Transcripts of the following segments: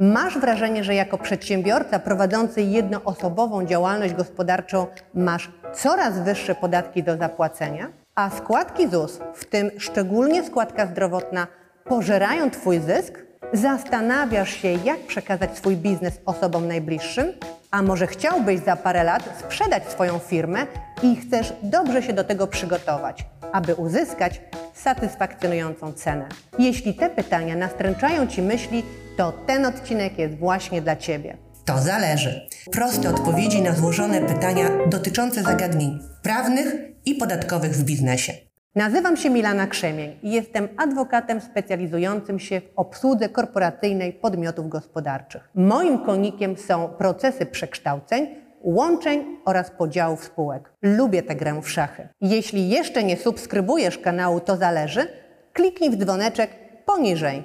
Masz wrażenie, że jako przedsiębiorca prowadzący jednoosobową działalność gospodarczą masz coraz wyższe podatki do zapłacenia, a składki ZUS, w tym szczególnie składka zdrowotna, pożerają Twój zysk? Zastanawiasz się, jak przekazać swój biznes osobom najbliższym? A może chciałbyś za parę lat sprzedać swoją firmę i chcesz dobrze się do tego przygotować, aby uzyskać satysfakcjonującą cenę? Jeśli te pytania nastręczają Ci myśli, to ten odcinek jest właśnie dla Ciebie. To zależy. Proste odpowiedzi na złożone pytania dotyczące zagadnień prawnych i podatkowych w biznesie. Nazywam się Milana Krzemień i jestem adwokatem specjalizującym się w obsłudze korporacyjnej podmiotów gospodarczych. Moim konikiem są procesy przekształceń, łączeń oraz podziałów spółek. Lubię tę grę w szachy. Jeśli jeszcze nie subskrybujesz kanału To Zależy, kliknij w dzwoneczek poniżej.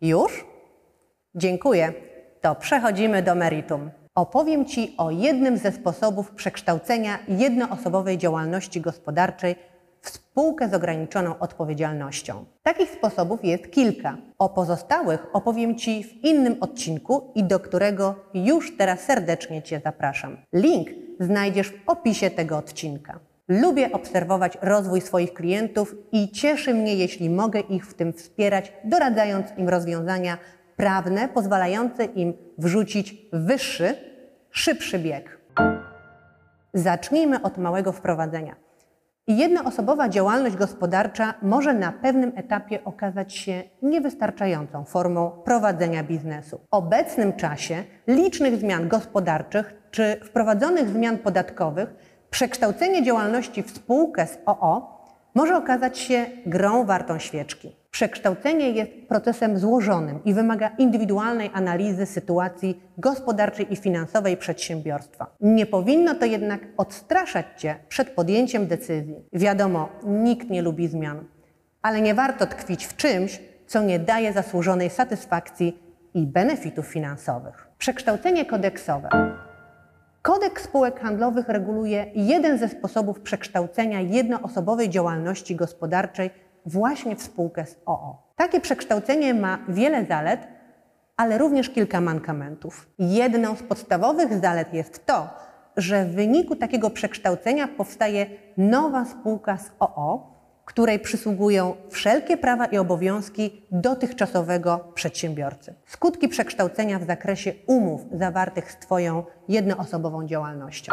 Już? Dziękuję. To przechodzimy do meritum. Opowiem Ci o jednym ze sposobów przekształcenia jednoosobowej działalności gospodarczej w spółkę z ograniczoną odpowiedzialnością. Takich sposobów jest kilka. O pozostałych opowiem Ci w innym odcinku i do którego już teraz serdecznie Cię zapraszam. Link znajdziesz w opisie tego odcinka. Lubię obserwować rozwój swoich klientów i cieszy mnie, jeśli mogę ich w tym wspierać, doradzając im rozwiązania prawne pozwalające im wrzucić wyższy, szybszy bieg. Zacznijmy od małego wprowadzenia. Jednoosobowa działalność gospodarcza może na pewnym etapie okazać się niewystarczającą formą prowadzenia biznesu. W obecnym czasie licznych zmian gospodarczych czy wprowadzonych zmian podatkowych przekształcenie działalności w spółkę z OO może okazać się grą wartą świeczki. Przekształcenie jest procesem złożonym i wymaga indywidualnej analizy sytuacji gospodarczej i finansowej przedsiębiorstwa. Nie powinno to jednak odstraszać Cię przed podjęciem decyzji. Wiadomo, nikt nie lubi zmian, ale nie warto tkwić w czymś, co nie daje zasłużonej satysfakcji i benefitów finansowych. Przekształcenie kodeksowe. Kodeks spółek handlowych reguluje jeden ze sposobów przekształcenia jednoosobowej działalności gospodarczej właśnie w spółkę z OO. Takie przekształcenie ma wiele zalet, ale również kilka mankamentów. Jedną z podstawowych zalet jest to, że w wyniku takiego przekształcenia powstaje nowa spółka z OO, której przysługują wszelkie prawa i obowiązki dotychczasowego przedsiębiorcy. Skutki przekształcenia w zakresie umów zawartych z Twoją jednoosobową działalnością.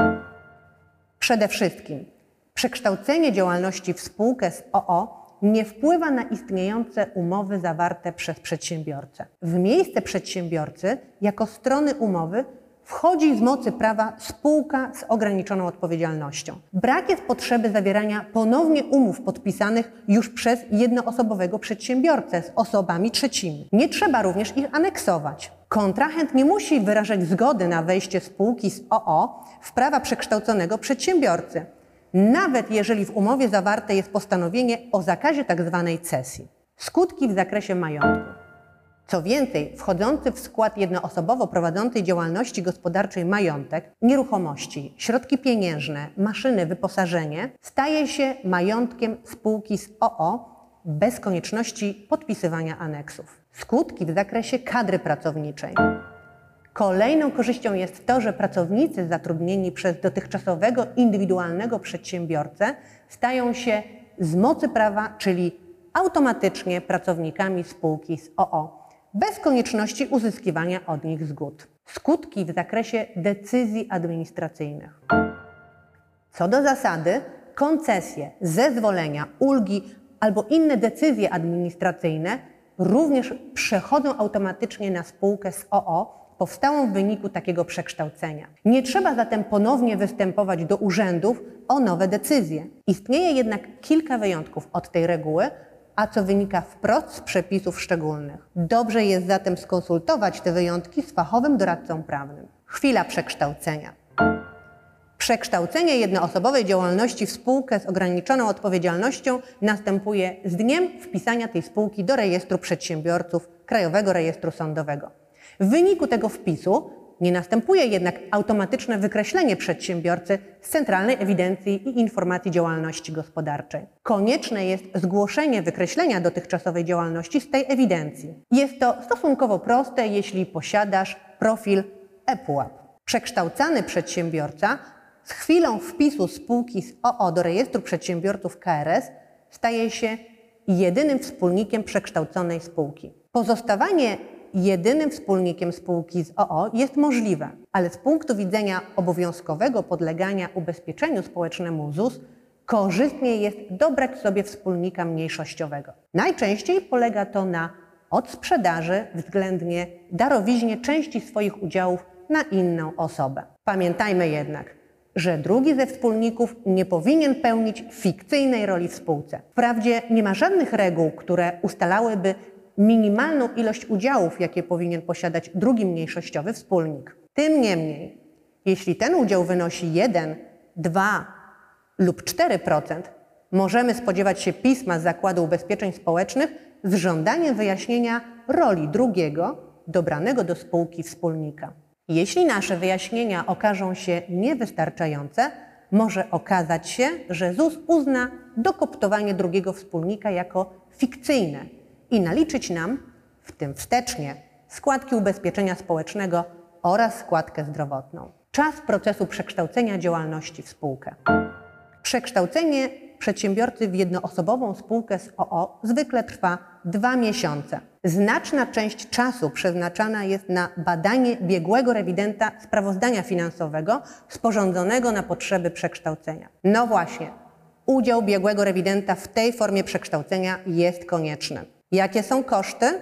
Przede wszystkim przekształcenie działalności w spółkę z OO nie wpływa na istniejące umowy zawarte przez przedsiębiorcę. W miejsce przedsiębiorcy, jako strony umowy, wchodzi z mocy prawa spółka z ograniczoną odpowiedzialnością. Brak jest potrzeby zawierania ponownie umów podpisanych już przez jednoosobowego przedsiębiorcę z osobami trzecimi. Nie trzeba również ich aneksować. Kontrahent nie musi wyrażać zgody na wejście spółki z OO w prawa przekształconego przedsiębiorcy nawet jeżeli w umowie zawarte jest postanowienie o zakazie tzw. Tak cesji. Skutki w zakresie majątku. Co więcej, wchodzący w skład jednoosobowo prowadzącej działalności gospodarczej majątek, nieruchomości, środki pieniężne, maszyny, wyposażenie staje się majątkiem spółki z OO bez konieczności podpisywania aneksów. Skutki w zakresie kadry pracowniczej. Kolejną korzyścią jest to, że pracownicy zatrudnieni przez dotychczasowego indywidualnego przedsiębiorcę stają się z mocy prawa, czyli automatycznie pracownikami spółki z OO, bez konieczności uzyskiwania od nich zgód. Skutki w zakresie decyzji administracyjnych. Co do zasady, koncesje, zezwolenia, ulgi albo inne decyzje administracyjne również przechodzą automatycznie na spółkę z OO, powstałą w wyniku takiego przekształcenia. Nie trzeba zatem ponownie występować do urzędów o nowe decyzje. Istnieje jednak kilka wyjątków od tej reguły, a co wynika wprost z przepisów szczególnych. Dobrze jest zatem skonsultować te wyjątki z fachowym doradcą prawnym. Chwila przekształcenia. Przekształcenie jednoosobowej działalności w spółkę z ograniczoną odpowiedzialnością następuje z dniem wpisania tej spółki do rejestru przedsiębiorców Krajowego Rejestru Sądowego. W wyniku tego wpisu Nie następuje jednak automatyczne wykreślenie przedsiębiorcy z Centralnej Ewidencji i Informacji Działalności Gospodarczej. Konieczne jest zgłoszenie wykreślenia dotychczasowej działalności z tej ewidencji. Jest to stosunkowo proste, jeśli posiadasz profil ePUAP. Przekształcany przedsiębiorca z chwilą wpisu spółki z OO do rejestru przedsiębiorców KRS staje się jedynym wspólnikiem przekształconej spółki. Pozostawanie jedynym wspólnikiem spółki z OO jest możliwe, ale z punktu widzenia obowiązkowego podlegania ubezpieczeniu społecznemu ZUS korzystnie jest dobrać sobie wspólnika mniejszościowego. Najczęściej polega to na odsprzedaży względnie darowiźnie części swoich udziałów na inną osobę. Pamiętajmy jednak, że drugi ze wspólników nie powinien pełnić fikcyjnej roli w spółce. Wprawdzie nie ma żadnych reguł, które ustalałyby minimalną ilość udziałów, jakie powinien posiadać drugi mniejszościowy wspólnik. Tym niemniej, jeśli ten udział wynosi 1, 2 lub 4%, możemy spodziewać się pisma z Zakładu Ubezpieczeń Społecznych z żądaniem wyjaśnienia roli drugiego dobranego do spółki wspólnika. Jeśli nasze wyjaśnienia okażą się niewystarczające, może okazać się, że ZUS uzna dokoptowanie drugiego wspólnika jako fikcyjne i naliczyć nam, w tym wstecznie, składki ubezpieczenia społecznego oraz składkę zdrowotną. Czas procesu przekształcenia działalności w spółkę. Przekształcenie przedsiębiorcy w jednoosobową spółkę z OO zwykle trwa dwa miesiące. Znaczna część czasu przeznaczana jest na badanie biegłego rewidenta sprawozdania finansowego sporządzonego na potrzeby przekształcenia. No właśnie, udział biegłego rewidenta w tej formie przekształcenia jest konieczny. Jakie są koszty?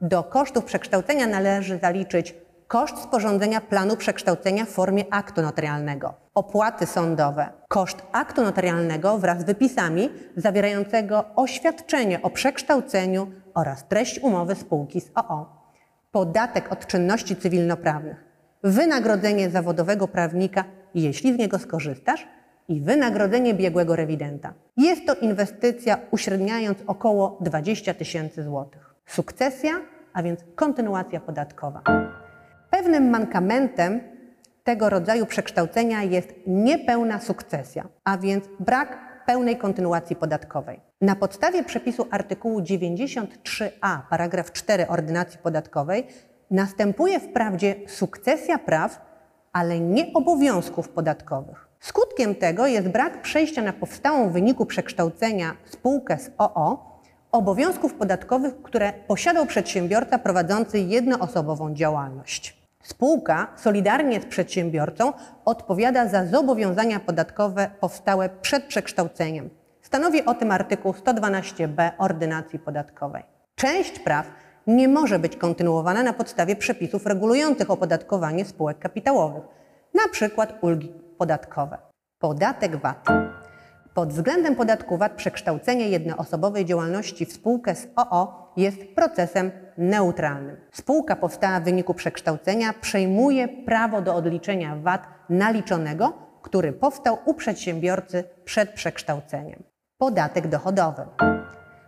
Do kosztów przekształcenia należy zaliczyć koszt sporządzenia planu przekształcenia w formie aktu notarialnego, opłaty sądowe, koszt aktu notarialnego wraz z wypisami zawierającego oświadczenie o przekształceniu oraz treść umowy spółki z OO, podatek od czynności cywilnoprawnych, wynagrodzenie zawodowego prawnika, jeśli z niego skorzystasz, i wynagrodzenie biegłego rewidenta. Jest to inwestycja uśredniając około 20 tysięcy złotych. Sukcesja, a więc kontynuacja podatkowa. Pewnym mankamentem tego rodzaju przekształcenia jest niepełna sukcesja, a więc brak pełnej kontynuacji podatkowej. Na podstawie przepisu artykułu 93a, paragraf 4 ordynacji podatkowej następuje wprawdzie sukcesja praw, ale nie obowiązków podatkowych. Skutkiem tego jest brak przejścia na powstałą w wyniku przekształcenia spółkę z OO obowiązków podatkowych, które posiadał przedsiębiorca prowadzący jednoosobową działalność. Spółka solidarnie z przedsiębiorcą odpowiada za zobowiązania podatkowe powstałe przed przekształceniem. Stanowi o tym artykuł 112b Ordynacji Podatkowej. Część praw nie może być kontynuowana na podstawie przepisów regulujących opodatkowanie spółek kapitałowych, przykład ulgi podatkowe. Podatek VAT. Pod względem podatku VAT przekształcenie jednoosobowej działalności w spółkę z OO jest procesem neutralnym. Spółka powstała w wyniku przekształcenia przejmuje prawo do odliczenia VAT naliczonego, który powstał u przedsiębiorcy przed przekształceniem. Podatek dochodowy.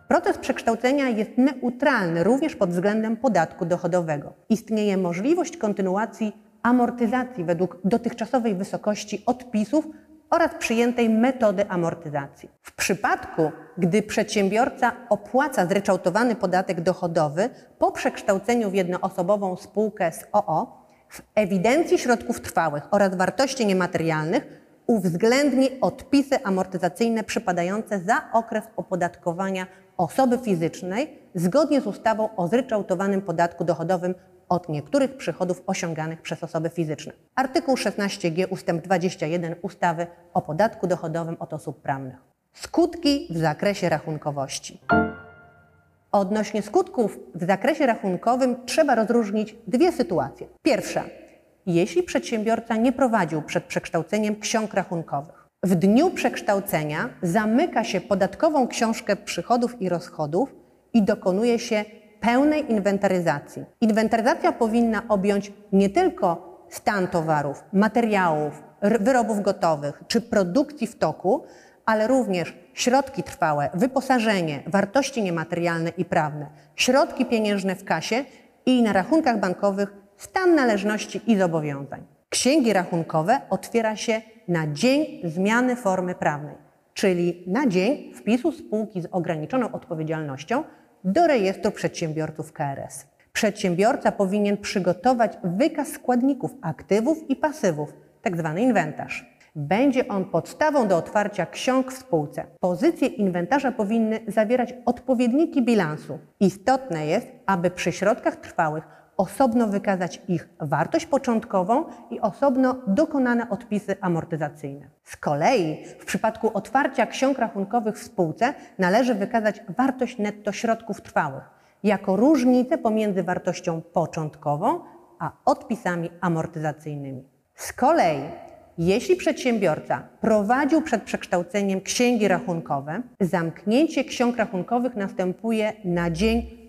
Proces przekształcenia jest neutralny również pod względem podatku dochodowego. Istnieje możliwość kontynuacji amortyzacji według dotychczasowej wysokości odpisów oraz przyjętej metody amortyzacji. W przypadku, gdy przedsiębiorca opłaca zryczałtowany podatek dochodowy po przekształceniu w jednoosobową spółkę z OO, w ewidencji środków trwałych oraz wartości niematerialnych uwzględni odpisy amortyzacyjne przypadające za okres opodatkowania osoby fizycznej zgodnie z ustawą o zryczałtowanym podatku dochodowym od niektórych przychodów osiąganych przez osoby fizyczne. Artykuł 16g ust. 21 ustawy o podatku dochodowym od osób prawnych. Skutki w zakresie rachunkowości. Odnośnie skutków w zakresie rachunkowym trzeba rozróżnić dwie sytuacje. Pierwsza. Jeśli przedsiębiorca nie prowadził przed przekształceniem ksiąg rachunkowych. W dniu przekształcenia zamyka się podatkową książkę przychodów i rozchodów i dokonuje się pełnej inwentaryzacji. Inwentaryzacja powinna objąć nie tylko stan towarów, materiałów, wyrobów gotowych czy produkcji w toku, ale również środki trwałe, wyposażenie, wartości niematerialne i prawne, środki pieniężne w kasie i na rachunkach bankowych stan należności i zobowiązań. Księgi rachunkowe otwiera się na dzień zmiany formy prawnej, czyli na dzień wpisu spółki z ograniczoną odpowiedzialnością do rejestru przedsiębiorców KRS. Przedsiębiorca powinien przygotować wykaz składników aktywów i pasywów, tzw. inwentarz. Będzie on podstawą do otwarcia ksiąg w spółce. Pozycje inwentarza powinny zawierać odpowiedniki bilansu. Istotne jest, aby przy środkach trwałych osobno wykazać ich wartość początkową i osobno dokonane odpisy amortyzacyjne. Z kolei w przypadku otwarcia ksiąg rachunkowych w spółce należy wykazać wartość netto środków trwałych jako różnicę pomiędzy wartością początkową a odpisami amortyzacyjnymi. Z kolei jeśli przedsiębiorca prowadził przed przekształceniem księgi rachunkowe, zamknięcie ksiąg rachunkowych następuje na dzień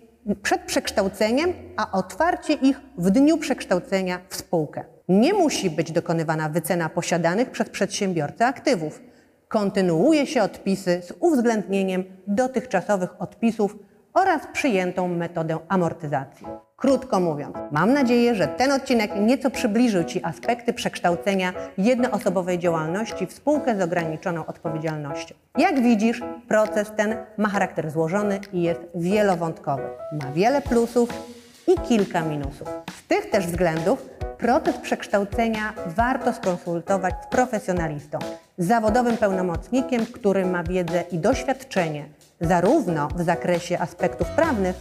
przed przekształceniem, a otwarcie ich w dniu przekształcenia w spółkę. Nie musi być dokonywana wycena posiadanych przez przedsiębiorcę aktywów. Kontynuuje się odpisy z uwzględnieniem dotychczasowych odpisów oraz przyjętą metodę amortyzacji. Krótko mówiąc, mam nadzieję, że ten odcinek nieco przybliżył Ci aspekty przekształcenia jednoosobowej działalności w spółkę z ograniczoną odpowiedzialnością. Jak widzisz, proces ten ma charakter złożony i jest wielowątkowy. Ma wiele plusów i kilka minusów. Z tych też względów proces przekształcenia warto skonsultować z profesjonalistą, zawodowym pełnomocnikiem, który ma wiedzę i doświadczenie zarówno w zakresie aspektów prawnych,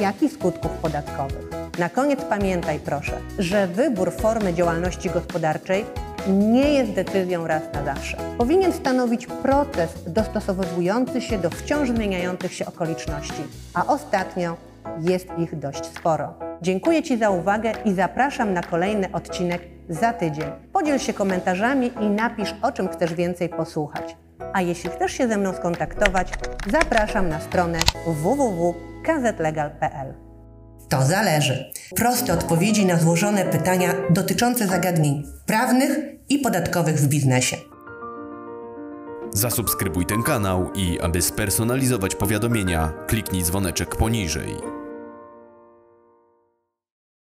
jak i skutków podatkowych. Na koniec pamiętaj proszę, że wybór formy działalności gospodarczej nie jest decyzją raz na zawsze. Powinien stanowić proces dostosowujący się do wciąż zmieniających się okoliczności, a ostatnio jest ich dość sporo. Dziękuję Ci za uwagę i zapraszam na kolejny odcinek za tydzień. Podziel się komentarzami i napisz, o czym chcesz więcej posłuchać. A jeśli chcesz się ze mną skontaktować, zapraszam na stronę www.kzlegal.pl. To zależy. Proste odpowiedzi na złożone pytania dotyczące zagadnień prawnych i podatkowych w biznesie. Zasubskrybuj ten kanał i aby spersonalizować powiadomienia, kliknij dzwoneczek poniżej.